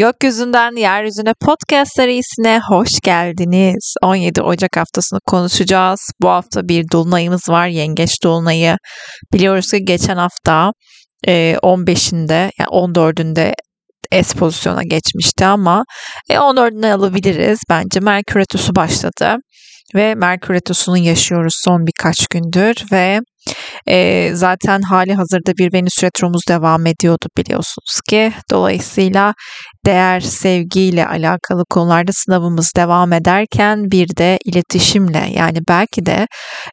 Gökyüzünden Yeryüzüne podcast serisine hoş geldiniz. 17 Ocak haftasını konuşacağız. Bu hafta bir dolunayımız var. Yengeç dolunayı. Biliyoruz ki geçen hafta 15'inde e, yani 14'ünde S pozisyona geçmişti ama 14'üne e, alabiliriz. Bence Merkür Retrosu başladı ve Merkür Retrosu'nu yaşıyoruz son birkaç gündür ve e, zaten hali hazırda bir Venüs Retromuz devam ediyordu biliyorsunuz ki. Dolayısıyla değer sevgiyle alakalı konularda sınavımız devam ederken bir de iletişimle yani belki de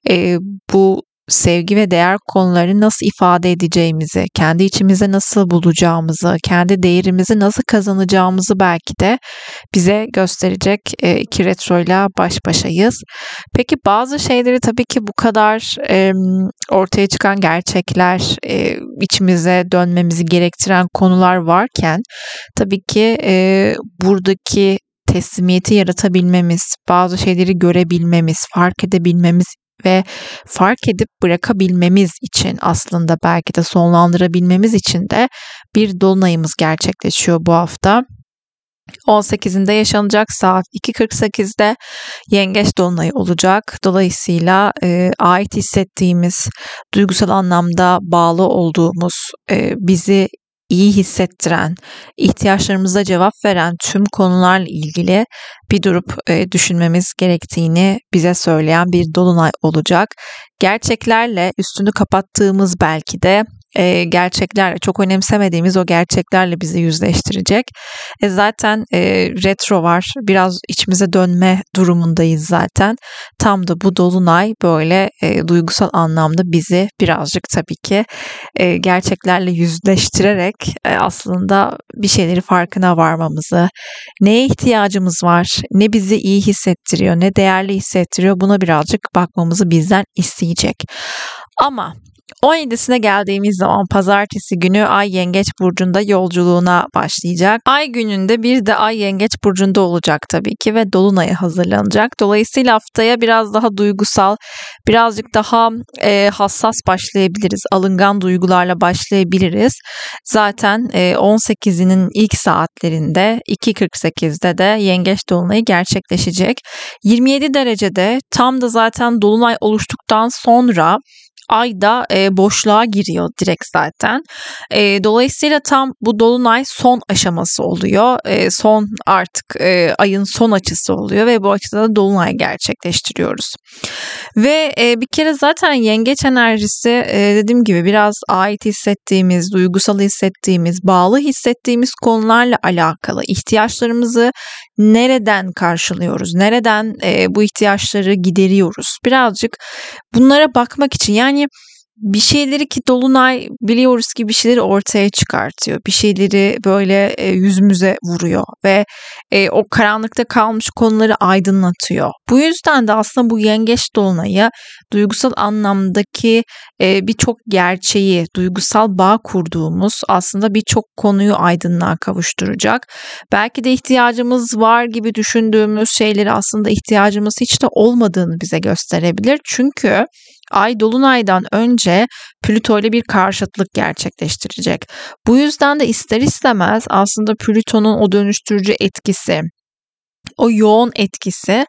e, bu sevgi ve değer konularını nasıl ifade edeceğimizi, kendi içimize nasıl bulacağımızı, kendi değerimizi nasıl kazanacağımızı belki de bize gösterecek e, iki retroyla baş başayız. Peki bazı şeyleri tabii ki bu kadar ortaya çıkan gerçekler, e, içimize dönmemizi gerektiren konular varken tabii ki e, buradaki teslimiyeti yaratabilmemiz, bazı şeyleri görebilmemiz, fark edebilmemiz ve fark edip bırakabilmemiz için aslında belki de sonlandırabilmemiz için de bir dolunayımız gerçekleşiyor bu hafta. 18'inde yaşanacak saat 2.48'de yengeç dolunayı olacak. Dolayısıyla e, ait hissettiğimiz, duygusal anlamda bağlı olduğumuz, e, bizi iyi hissettiren, ihtiyaçlarımıza cevap veren tüm konularla ilgili bir durup e, düşünmemiz gerektiğini bize söyleyen bir dolunay olacak. Gerçeklerle üstünü kapattığımız belki de e, gerçeklerle çok önemsemediğimiz o gerçeklerle bizi yüzleştirecek. E, zaten e, retro var. Biraz içimize dönme durumundayız zaten. Tam da bu dolunay böyle e, duygusal anlamda bizi birazcık tabii ki e, gerçeklerle yüzleştirerek e, aslında bir şeyleri farkına varmamızı, neye ihtiyacımız var, ne bizi iyi hissettiriyor, ne değerli hissettiriyor buna birazcık bakmamızı bizden isteyecek. Ama 17'sine geldiğimiz zaman pazartesi günü Ay Yengeç burcunda yolculuğuna başlayacak. Ay gününde bir de Ay Yengeç burcunda olacak tabii ki ve dolunaya hazırlanacak. Dolayısıyla haftaya biraz daha duygusal, birazcık daha e, hassas başlayabiliriz. Alıngan duygularla başlayabiliriz. Zaten e, 18'inin ilk saatlerinde 2.48'de de Yengeç dolunayı gerçekleşecek. 27 derecede tam da zaten dolunay oluştuktan sonra ayda e, boşluğa giriyor direkt zaten. E, dolayısıyla tam bu dolunay son aşaması oluyor. E, son artık e, ayın son açısı oluyor ve bu açıda da dolunay gerçekleştiriyoruz. Ve e, bir kere zaten yengeç enerjisi e, dediğim gibi biraz ait hissettiğimiz, duygusal hissettiğimiz, bağlı hissettiğimiz konularla alakalı ihtiyaçlarımızı nereden karşılıyoruz? Nereden e, bu ihtiyaçları gideriyoruz? Birazcık bunlara bakmak için yani bir şeyleri ki Dolunay biliyoruz ki bir şeyleri ortaya çıkartıyor. Bir şeyleri böyle e, yüzümüze vuruyor ve e, o karanlıkta kalmış konuları aydınlatıyor. Bu yüzden de aslında bu yengeç Dolunay'ı duygusal anlamdaki e, birçok gerçeği, duygusal bağ kurduğumuz aslında birçok konuyu aydınlığa kavuşturacak. Belki de ihtiyacımız var gibi düşündüğümüz şeyleri aslında ihtiyacımız hiç de olmadığını bize gösterebilir. Çünkü Ay dolunaydan önce Plüto ile bir karşıtlık gerçekleştirecek. Bu yüzden de ister istemez aslında Plüton'un o dönüştürücü etkisi, o yoğun etkisi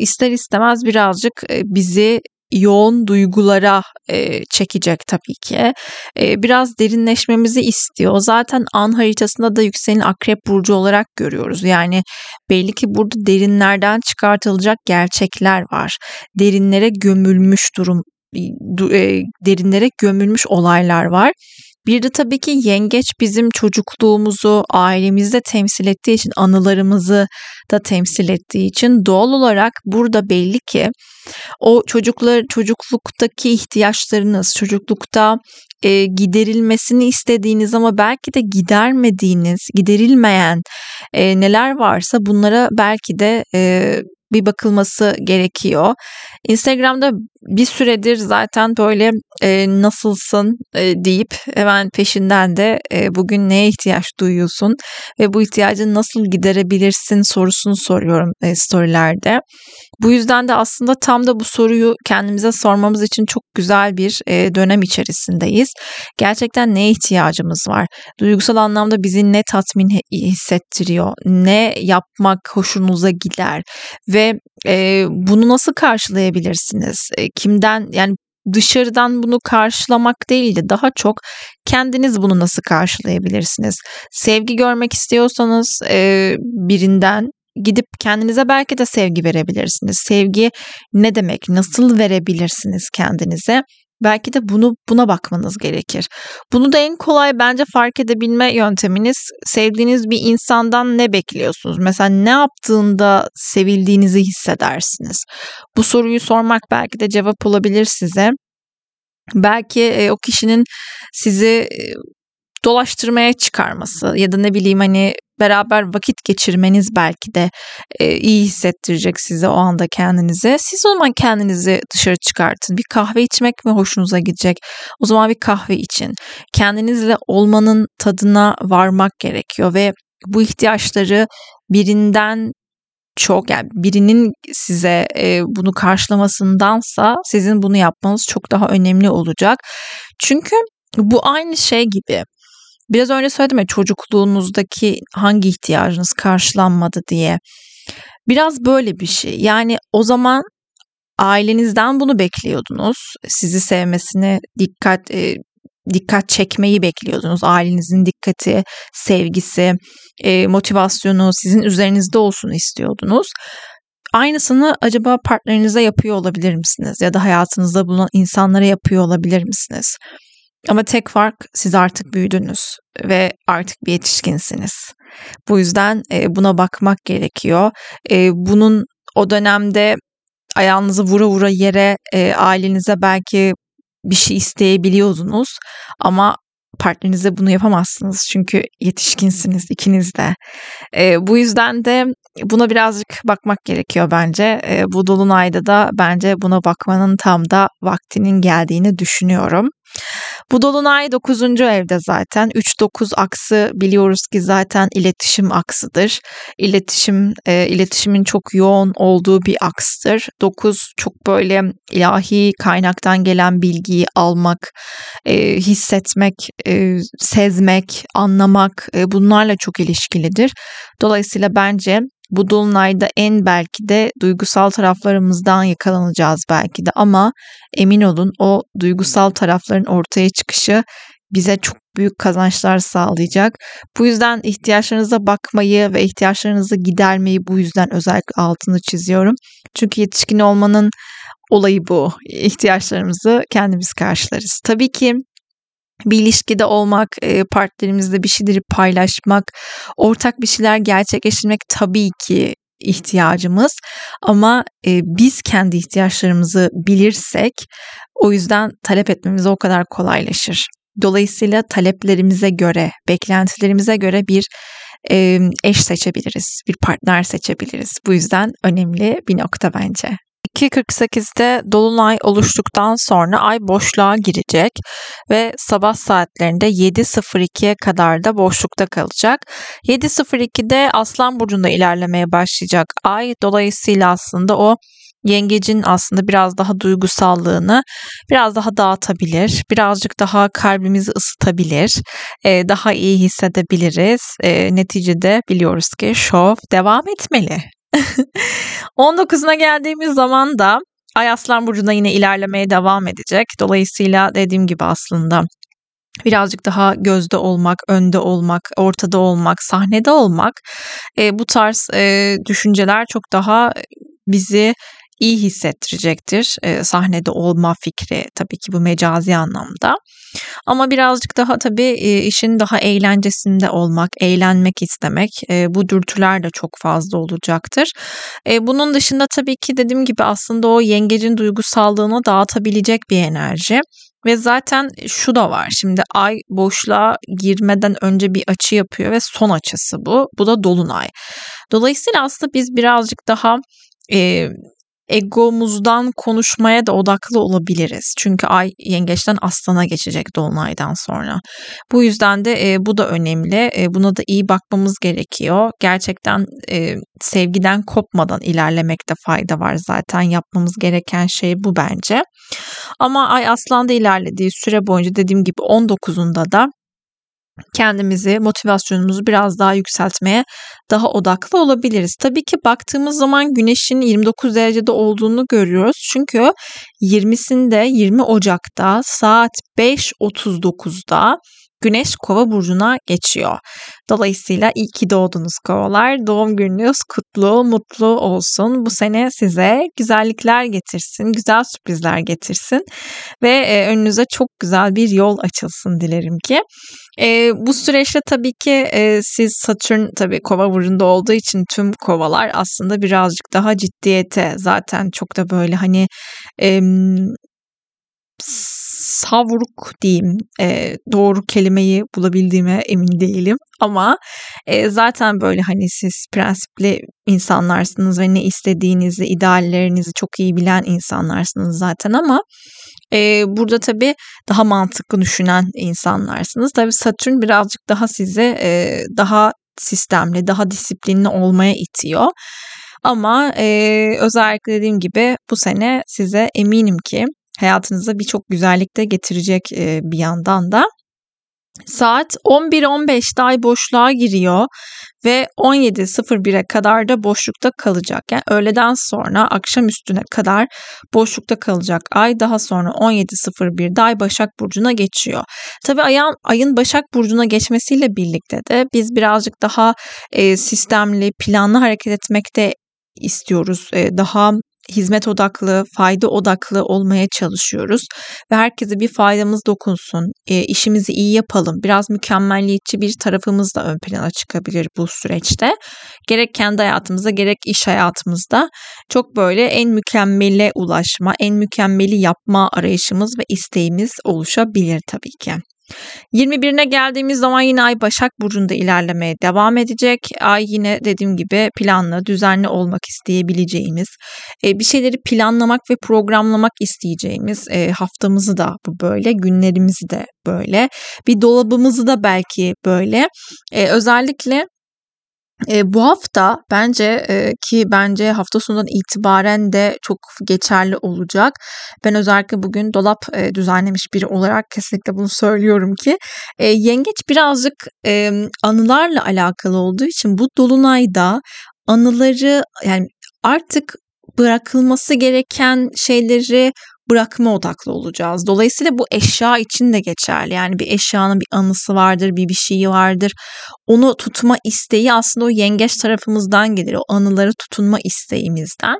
ister istemez birazcık bizi yoğun duygulara e, çekecek tabii ki. E, biraz derinleşmemizi istiyor. Zaten an haritasında da yükselen akrep burcu olarak görüyoruz. Yani belli ki burada derinlerden çıkartılacak gerçekler var. Derinlere gömülmüş durum e, derinlere gömülmüş olaylar var. Bir de tabii ki yengeç bizim çocukluğumuzu ailemizde temsil ettiği için anılarımızı da temsil ettiği için doğal olarak burada belli ki o çocuklar çocukluktaki ihtiyaçlarınız, çocuklukta e, giderilmesini istediğiniz ama belki de gidermediğiniz, giderilmeyen e, neler varsa bunlara belki de e, bir bakılması gerekiyor. Instagram'da bir süredir zaten böyle e, nasılsın e, deyip hemen peşinden de e, bugün neye ihtiyaç duyuyorsun ve bu ihtiyacı nasıl giderebilirsin sorusunu soruyorum e, storylerde. Bu yüzden de aslında tam da bu soruyu kendimize sormamız için çok güzel bir e, dönem içerisindeyiz. Gerçekten neye ihtiyacımız var? Duygusal anlamda bizi ne tatmin hissettiriyor? Ne yapmak hoşunuza gider? Ve e, bunu nasıl karşılayabilirsiniz? E, kimden yani dışarıdan bunu karşılamak değil de daha çok kendiniz bunu nasıl karşılayabilirsiniz? Sevgi görmek istiyorsanız birinden gidip kendinize belki de sevgi verebilirsiniz. Sevgi ne demek? Nasıl verebilirsiniz kendinize? Belki de bunu buna bakmanız gerekir. Bunu da en kolay bence fark edebilme yönteminiz sevdiğiniz bir insandan ne bekliyorsunuz? Mesela ne yaptığında sevildiğinizi hissedersiniz. Bu soruyu sormak belki de cevap olabilir size. Belki e, o kişinin sizi e, dolaştırmaya çıkarması ya da ne bileyim hani beraber vakit geçirmeniz belki de e, iyi hissettirecek size o anda kendinize. Siz o zaman kendinizi dışarı çıkartın. Bir kahve içmek mi hoşunuza gidecek? O zaman bir kahve için. Kendinizle olmanın tadına varmak gerekiyor ve bu ihtiyaçları birinden çok yani birinin size e, bunu karşılamasındansa sizin bunu yapmanız çok daha önemli olacak. Çünkü bu aynı şey gibi. Biraz önce söyledim ya çocukluğunuzdaki hangi ihtiyacınız karşılanmadı diye. Biraz böyle bir şey. Yani o zaman ailenizden bunu bekliyordunuz. Sizi sevmesine dikkat e, dikkat çekmeyi bekliyordunuz. Ailenizin dikkati, sevgisi, e, motivasyonu sizin üzerinizde olsun istiyordunuz. Aynısını acaba partnerinize yapıyor olabilir misiniz? Ya da hayatınızda bulunan insanlara yapıyor olabilir misiniz? Ama tek fark siz artık büyüdünüz ve artık bir yetişkinsiniz. Bu yüzden e, buna bakmak gerekiyor. E, bunun o dönemde ayağınızı vura vura yere e, ailenize belki bir şey isteyebiliyordunuz ama partnerinize bunu yapamazsınız çünkü yetişkinsiniz ikiniz de. E, bu yüzden de buna birazcık bakmak gerekiyor bence. E, bu dolunayda da bence buna bakmanın tam da vaktinin geldiğini düşünüyorum. Bu dolunay 9. evde zaten. 3-9 aksı biliyoruz ki zaten iletişim aksıdır. İletişim, e, iletişimin çok yoğun olduğu bir akstır. 9 çok böyle ilahi kaynaktan gelen bilgiyi almak, e, hissetmek, e, sezmek, anlamak e, bunlarla çok ilişkilidir. Dolayısıyla bence bu dolunayda en belki de duygusal taraflarımızdan yakalanacağız belki de ama emin olun o duygusal tarafların ortaya çıkışı bize çok büyük kazançlar sağlayacak. Bu yüzden ihtiyaçlarınıza bakmayı ve ihtiyaçlarınızı gidermeyi bu yüzden özellikle altını çiziyorum. Çünkü yetişkin olmanın olayı bu. İhtiyaçlarımızı kendimiz karşılarız. Tabii ki bir ilişkide olmak, e, partnerimizle bir şeyleri paylaşmak, ortak bir şeyler gerçekleştirmek tabii ki ihtiyacımız ama e, biz kendi ihtiyaçlarımızı bilirsek o yüzden talep etmemiz o kadar kolaylaşır. Dolayısıyla taleplerimize göre, beklentilerimize göre bir e, eş seçebiliriz, bir partner seçebiliriz. Bu yüzden önemli bir nokta bence. 2.48'de Dolunay oluştuktan sonra Ay boşluğa girecek ve sabah saatlerinde 7.02'ye kadar da boşlukta kalacak. 7.02'de Aslan Burcu'nda ilerlemeye başlayacak Ay. Dolayısıyla aslında o yengecin aslında biraz daha duygusallığını biraz daha dağıtabilir. Birazcık daha kalbimizi ısıtabilir. E, daha iyi hissedebiliriz. E, neticede biliyoruz ki şov devam etmeli. 19'una geldiğimiz zaman da Ay Aslan Burcu'nda yine ilerlemeye devam edecek. Dolayısıyla dediğim gibi aslında birazcık daha gözde olmak, önde olmak, ortada olmak, sahnede olmak e, bu tarz e, düşünceler çok daha bizi iyi hissettirecektir. E, sahnede olma fikri tabii ki bu mecazi anlamda. Ama birazcık daha tabii e, işin daha eğlencesinde olmak, eğlenmek istemek e, bu dürtüler de çok fazla olacaktır. E, bunun dışında tabii ki dediğim gibi aslında o yengecin duygusallığını dağıtabilecek bir enerji. Ve zaten şu da var. Şimdi ay boşluğa girmeden önce bir açı yapıyor ve son açısı bu. Bu da dolunay. Dolayısıyla aslında biz birazcık daha e, egomuzdan konuşmaya da odaklı olabiliriz. Çünkü ay yengeçten aslana geçecek dolunaydan sonra. Bu yüzden de e, bu da önemli. E, buna da iyi bakmamız gerekiyor. Gerçekten e, sevgiden kopmadan ilerlemekte fayda var zaten. Yapmamız gereken şey bu bence. Ama ay aslanda ilerlediği süre boyunca dediğim gibi 19'unda da kendimizi, motivasyonumuzu biraz daha yükseltmeye daha odaklı olabiliriz. Tabii ki baktığımız zaman güneşin 29 derecede olduğunu görüyoruz. Çünkü 20'sinde 20 Ocak'ta saat 5.39'da Güneş Kova burcuna geçiyor. Dolayısıyla iyi ki doğdunuz kovalar. Doğum gününüz kutlu, mutlu olsun. Bu sene size güzellikler getirsin, güzel sürprizler getirsin ve e, önünüze çok güzel bir yol açılsın dilerim ki. E, bu süreçte tabii ki e, siz Satürn tabii kova burcunda olduğu için tüm kovalar aslında birazcık daha ciddiyete zaten çok da böyle hani e, savruk diyeyim e, doğru kelimeyi bulabildiğime emin değilim ama e, zaten böyle hani siz prensipli insanlarsınız ve ne istediğinizi ideallerinizi çok iyi bilen insanlarsınız zaten ama e, burada tabii daha mantıklı düşünen insanlarsınız. Tabii Satürn birazcık daha size e, daha sistemli, daha disiplinli olmaya itiyor. Ama e, özellikle dediğim gibi bu sene size eminim ki hayatınıza birçok güzellik de getirecek e, bir yandan da. Saat 11.15'te ay boşluğa giriyor ve 17.01'e kadar da boşlukta kalacak. Yani öğleden sonra akşam üstüne kadar boşlukta kalacak ay daha sonra 17.01'de ay Başak Burcu'na geçiyor. Tabii ayın, ayın Başak Burcu'na geçmesiyle birlikte de biz birazcık daha e, sistemli, planlı hareket etmekte istiyoruz. E, daha hizmet odaklı, fayda odaklı olmaya çalışıyoruz ve herkese bir faydamız dokunsun, e, işimizi iyi yapalım. Biraz mükemmelliyetçi bir tarafımız da ön plana çıkabilir bu süreçte. Gerek kendi hayatımızda gerek iş hayatımızda çok böyle en mükemmele ulaşma, en mükemmeli yapma arayışımız ve isteğimiz oluşabilir tabii ki. 21'ine geldiğimiz zaman yine ay Başak Burcu'nda ilerlemeye devam edecek. Ay yine dediğim gibi planlı, düzenli olmak isteyebileceğimiz, e, bir şeyleri planlamak ve programlamak isteyeceğimiz e, haftamızı da bu böyle, günlerimizi de böyle, bir dolabımızı da belki böyle. E, özellikle e, bu hafta bence e, ki bence hafta sonundan itibaren de çok geçerli olacak. Ben özellikle bugün dolap e, düzenlemiş biri olarak kesinlikle bunu söylüyorum ki e, yengeç birazcık e, anılarla alakalı olduğu için bu dolunayda anıları yani artık bırakılması gereken şeyleri bırakma odaklı olacağız. Dolayısıyla bu eşya için de geçerli. Yani bir eşyanın bir anısı vardır, bir bir şeyi vardır. Onu tutma isteği aslında o yengeç tarafımızdan gelir. O anıları tutunma isteğimizden.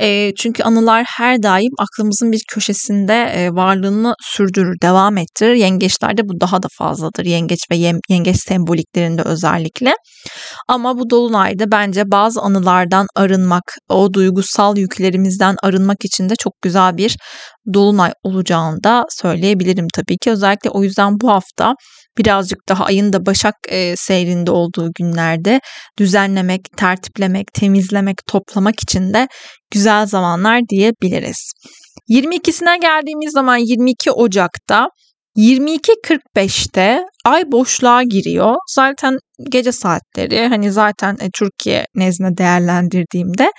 E, çünkü anılar her daim aklımızın bir köşesinde e, varlığını sürdürür, devam ettirir. Yengeçlerde bu daha da fazladır. Yengeç ve yengeç semboliklerinde özellikle. Ama bu dolunayda bence bazı anılardan arınmak, o duygusal yüklerimizden arınmak için de çok güzel bir dolunay olacağını da söyleyebilirim tabii ki. Özellikle o yüzden bu hafta birazcık daha ayın da Başak e, seyrinde olduğu günlerde düzenlemek, tertiplemek, temizlemek, toplamak için de güzel zamanlar diyebiliriz. 22'sine geldiğimiz zaman 22 Ocak'ta 22.45'te ay boşluğa giriyor. Zaten gece saatleri hani zaten e, Türkiye nezdinde değerlendirdiğimde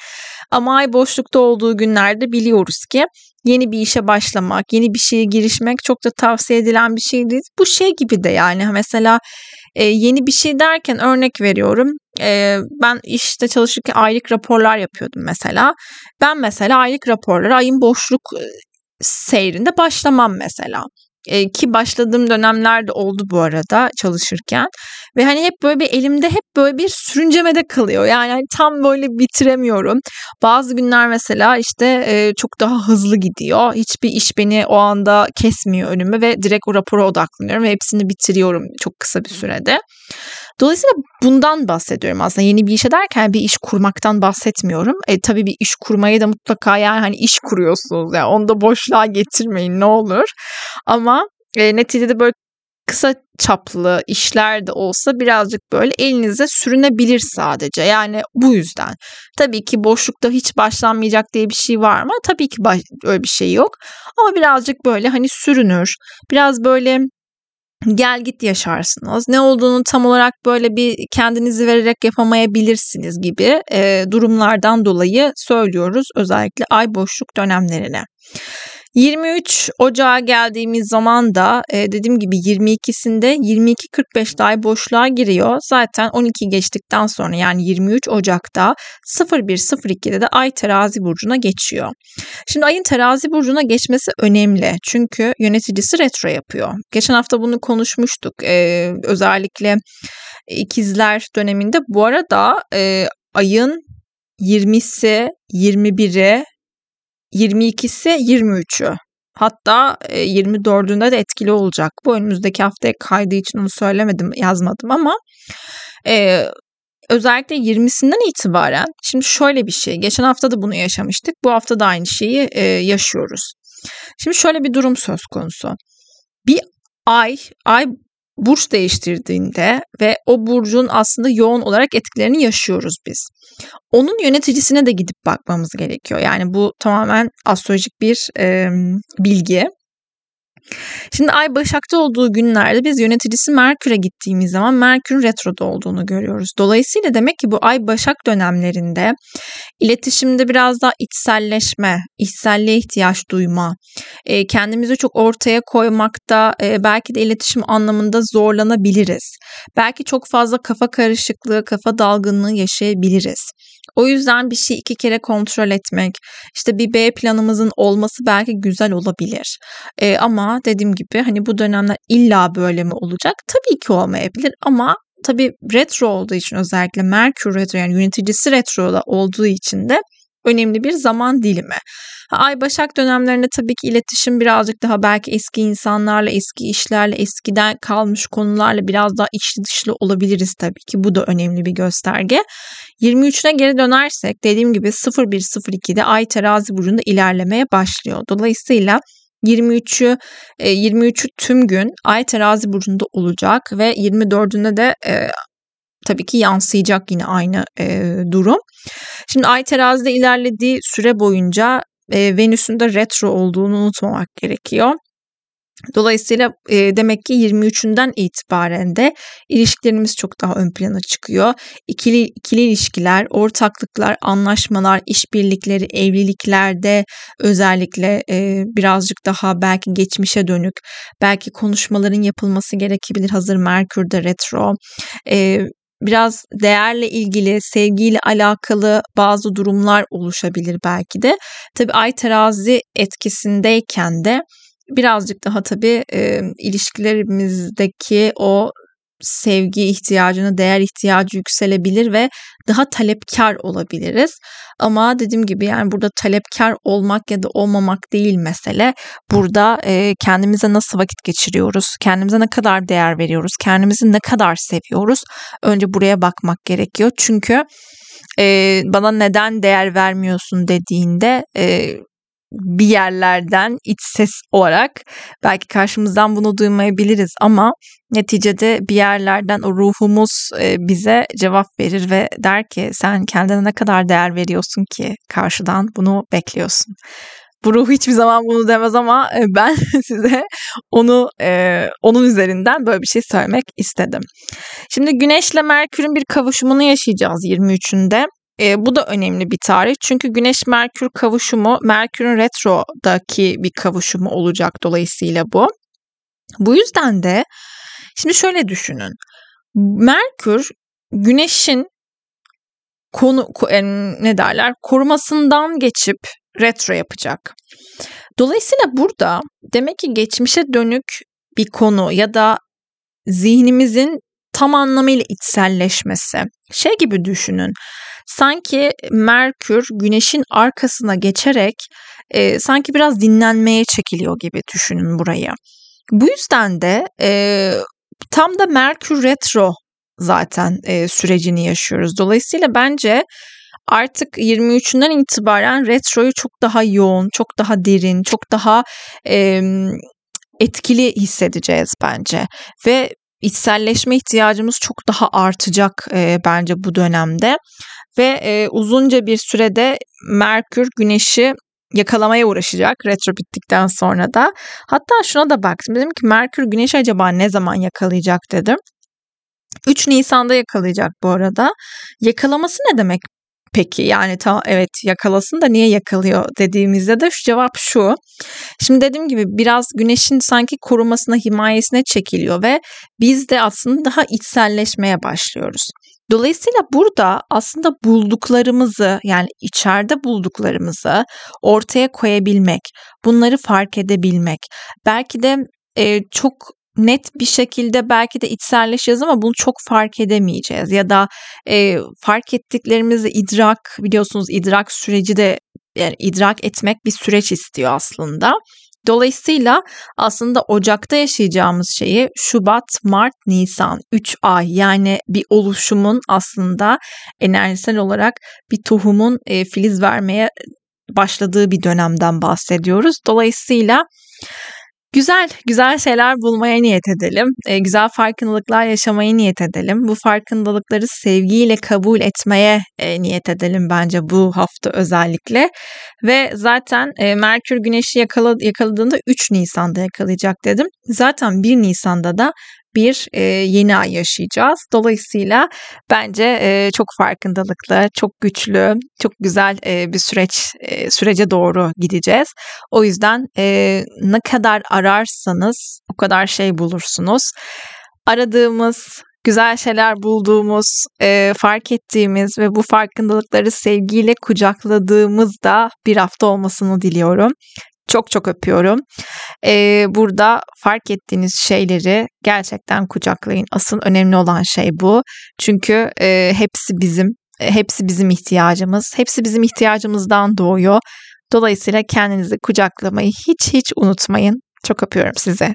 ama ay boşlukta olduğu günlerde biliyoruz ki yeni bir işe başlamak, yeni bir şeye girişmek çok da tavsiye edilen bir şey değil. Bu şey gibi de yani mesela e, yeni bir şey derken örnek veriyorum. E, ben işte çalışırken aylık raporlar yapıyordum mesela. Ben mesela aylık raporları ayın boşluk e, seyrinde başlamam mesela. Ki başladığım dönemler de oldu bu arada çalışırken. Ve hani hep böyle bir elimde hep böyle bir sürüncemede kalıyor. Yani hani tam böyle bitiremiyorum. Bazı günler mesela işte çok daha hızlı gidiyor. Hiçbir iş beni o anda kesmiyor önüme ve direkt o rapora odaklanıyorum ve hepsini bitiriyorum çok kısa bir sürede. Dolayısıyla bundan bahsediyorum aslında. Yeni bir işe derken bir iş kurmaktan bahsetmiyorum. E, tabii bir iş kurmayı da mutlaka yani hani iş kuruyorsunuz. Yani onu da boşluğa getirmeyin ne olur. Ama e, neticede böyle kısa çaplı işler de olsa birazcık böyle elinize sürünebilir sadece. Yani bu yüzden. Tabii ki boşlukta hiç başlanmayacak diye bir şey var mı? Tabii ki baş, öyle bir şey yok. Ama birazcık böyle hani sürünür. Biraz böyle gel git yaşarsınız. Ne olduğunu tam olarak böyle bir kendinizi vererek yapamayabilirsiniz gibi e, durumlardan dolayı söylüyoruz özellikle ay boşluk dönemlerine. 23 Ocağa geldiğimiz zaman da e, dediğim gibi 22'sinde 22.45'te ay boşluğa giriyor. Zaten 12 geçtikten sonra yani 23 Ocak'ta 01.02'de de ay terazi burcuna geçiyor. Şimdi ayın terazi burcuna geçmesi önemli. Çünkü yöneticisi retro yapıyor. Geçen hafta bunu konuşmuştuk. E, özellikle ikizler döneminde bu arada e, ayın 20'si, 21'i 22'si 23'ü. Hatta 24'ünde de etkili olacak. Bu önümüzdeki haftaya kaydı için onu söylemedim, yazmadım ama e, özellikle 20'sinden itibaren şimdi şöyle bir şey. Geçen hafta da bunu yaşamıştık. Bu hafta da aynı şeyi e, yaşıyoruz. Şimdi şöyle bir durum söz konusu. Bir ay, ay burç değiştirdiğinde ve o burcun aslında yoğun olarak etkilerini yaşıyoruz biz. Onun yöneticisine de gidip bakmamız gerekiyor. Yani bu tamamen astrolojik bir e, bilgi. Şimdi Ay Başak'ta olduğu günlerde biz yöneticisi Merkür'e gittiğimiz zaman Merkür'ün retroda olduğunu görüyoruz. Dolayısıyla demek ki bu Ay Başak dönemlerinde iletişimde biraz daha içselleşme, içselliğe ihtiyaç duyma, e, kendimizi çok ortaya koymakta e, belki de iletişim anlamında zorlanabiliriz. Belki çok fazla kafa karışıklığı, kafa dalgınlığı yaşayabiliriz. O yüzden bir şey iki kere kontrol etmek, işte bir B planımızın olması belki güzel olabilir. E, ama dediğim gibi hani bu dönemler illa böyle mi olacak? Tabii ki olmayabilir ama tabii retro olduğu için özellikle Merkür retro yani yöneticisi retroda olduğu için de önemli bir zaman dilimi. Ay Başak dönemlerinde tabii ki iletişim birazcık daha belki eski insanlarla, eski işlerle, eskiden kalmış konularla biraz daha içli dışlı olabiliriz tabii ki. Bu da önemli bir gösterge. 23'üne geri dönersek dediğim gibi 0102'de Ay terazi burcunda ilerlemeye başlıyor. Dolayısıyla 23'ü 23'ü tüm gün Ay terazi burcunda olacak ve 24'ünde de e, tabii ki yansıyacak yine aynı e, durum. Şimdi Ay terazide ilerlediği süre boyunca e, Venüs'ün de retro olduğunu unutmamak gerekiyor. Dolayısıyla e, demek ki 23'ünden itibaren de ilişkilerimiz çok daha ön plana çıkıyor. İkili, ikili ilişkiler, ortaklıklar, anlaşmalar, işbirlikleri, evliliklerde özellikle e, birazcık daha belki geçmişe dönük, belki konuşmaların yapılması gerekebilir hazır Merkür'de retro. E, biraz değerle ilgili, sevgiyle alakalı bazı durumlar oluşabilir belki de. Tabii ay terazi etkisindeyken de birazcık daha tabii e, ilişkilerimizdeki o sevgi ihtiyacını, değer ihtiyacı yükselebilir ve daha talepkar olabiliriz. Ama dediğim gibi yani burada talepkar olmak ya da olmamak değil mesele. Burada e, kendimize nasıl vakit geçiriyoruz, kendimize ne kadar değer veriyoruz, kendimizi ne kadar seviyoruz. Önce buraya bakmak gerekiyor. Çünkü e, bana neden değer vermiyorsun dediğinde e, bir yerlerden iç ses olarak belki karşımızdan bunu duymayabiliriz ama neticede bir yerlerden o ruhumuz e, bize cevap verir ve der ki sen kendine ne kadar değer veriyorsun ki karşıdan bunu bekliyorsun. Bu ruh hiçbir zaman bunu demez ama e, ben size onu e, onun üzerinden böyle bir şey söylemek istedim. Şimdi Güneşle Merkür'ün bir kavuşumunu yaşayacağız 23'ünde. E, bu da önemli bir tarih. Çünkü Güneş-Merkür kavuşumu Merkür'ün retrodaki bir kavuşumu olacak dolayısıyla bu. Bu yüzden de şimdi şöyle düşünün. Merkür Güneş'in konu ne derler korumasından geçip retro yapacak. Dolayısıyla burada demek ki geçmişe dönük bir konu ya da zihnimizin tam anlamıyla içselleşmesi. Şey gibi düşünün. Sanki Merkür güneşin arkasına geçerek e, sanki biraz dinlenmeye çekiliyor gibi düşünün burayı. Bu yüzden de e, tam da Merkür retro zaten e, sürecini yaşıyoruz. Dolayısıyla bence artık 23'ünden itibaren retroyu çok daha yoğun, çok daha derin, çok daha e, etkili hissedeceğiz bence ve içselleşme ihtiyacımız çok daha artacak e, bence bu dönemde ve e, uzunca bir sürede Merkür Güneş'i yakalamaya uğraşacak retro bittikten sonra da. Hatta şuna da baktım. Dedim ki Merkür Güneş acaba ne zaman yakalayacak dedim. 3 Nisan'da yakalayacak bu arada. Yakalaması ne demek peki? Yani ta evet yakalasın da niye yakalıyor dediğimizde de şu cevap şu. Şimdi dediğim gibi biraz güneşin sanki korumasına, himayesine çekiliyor ve biz de aslında daha içselleşmeye başlıyoruz. Dolayısıyla burada aslında bulduklarımızı yani içeride bulduklarımızı ortaya koyabilmek, bunları fark edebilmek, belki de e, çok net bir şekilde belki de içselleşeceğiz ama bunu çok fark edemeyeceğiz ya da e, fark ettiklerimizi idrak biliyorsunuz idrak süreci de yani idrak etmek bir süreç istiyor aslında. Dolayısıyla aslında Ocak'ta yaşayacağımız şeyi Şubat, Mart, Nisan 3 ay yani bir oluşumun aslında enerjisel olarak bir tohumun e, filiz vermeye başladığı bir dönemden bahsediyoruz. Dolayısıyla Güzel, güzel şeyler bulmaya niyet edelim. E, güzel farkındalıklar yaşamaya niyet edelim. Bu farkındalıkları sevgiyle kabul etmeye e, niyet edelim bence bu hafta özellikle. Ve zaten e, Merkür Güneş'i yakala, yakaladığında 3 Nisan'da yakalayacak dedim. Zaten 1 Nisan'da da bir e, yeni ay yaşayacağız. Dolayısıyla bence e, çok farkındalıklı, çok güçlü, çok güzel e, bir süreç e, sürece doğru gideceğiz. O yüzden e, ne kadar ararsanız o kadar şey bulursunuz. Aradığımız güzel şeyler bulduğumuz, e, fark ettiğimiz ve bu farkındalıkları sevgiyle kucakladığımızda bir hafta olmasını diliyorum. Çok çok öpüyorum. Ee, burada fark ettiğiniz şeyleri gerçekten kucaklayın. Asıl önemli olan şey bu. Çünkü e, hepsi bizim, hepsi bizim ihtiyacımız. Hepsi bizim ihtiyacımızdan doğuyor. Dolayısıyla kendinizi kucaklamayı hiç hiç unutmayın. Çok öpüyorum size.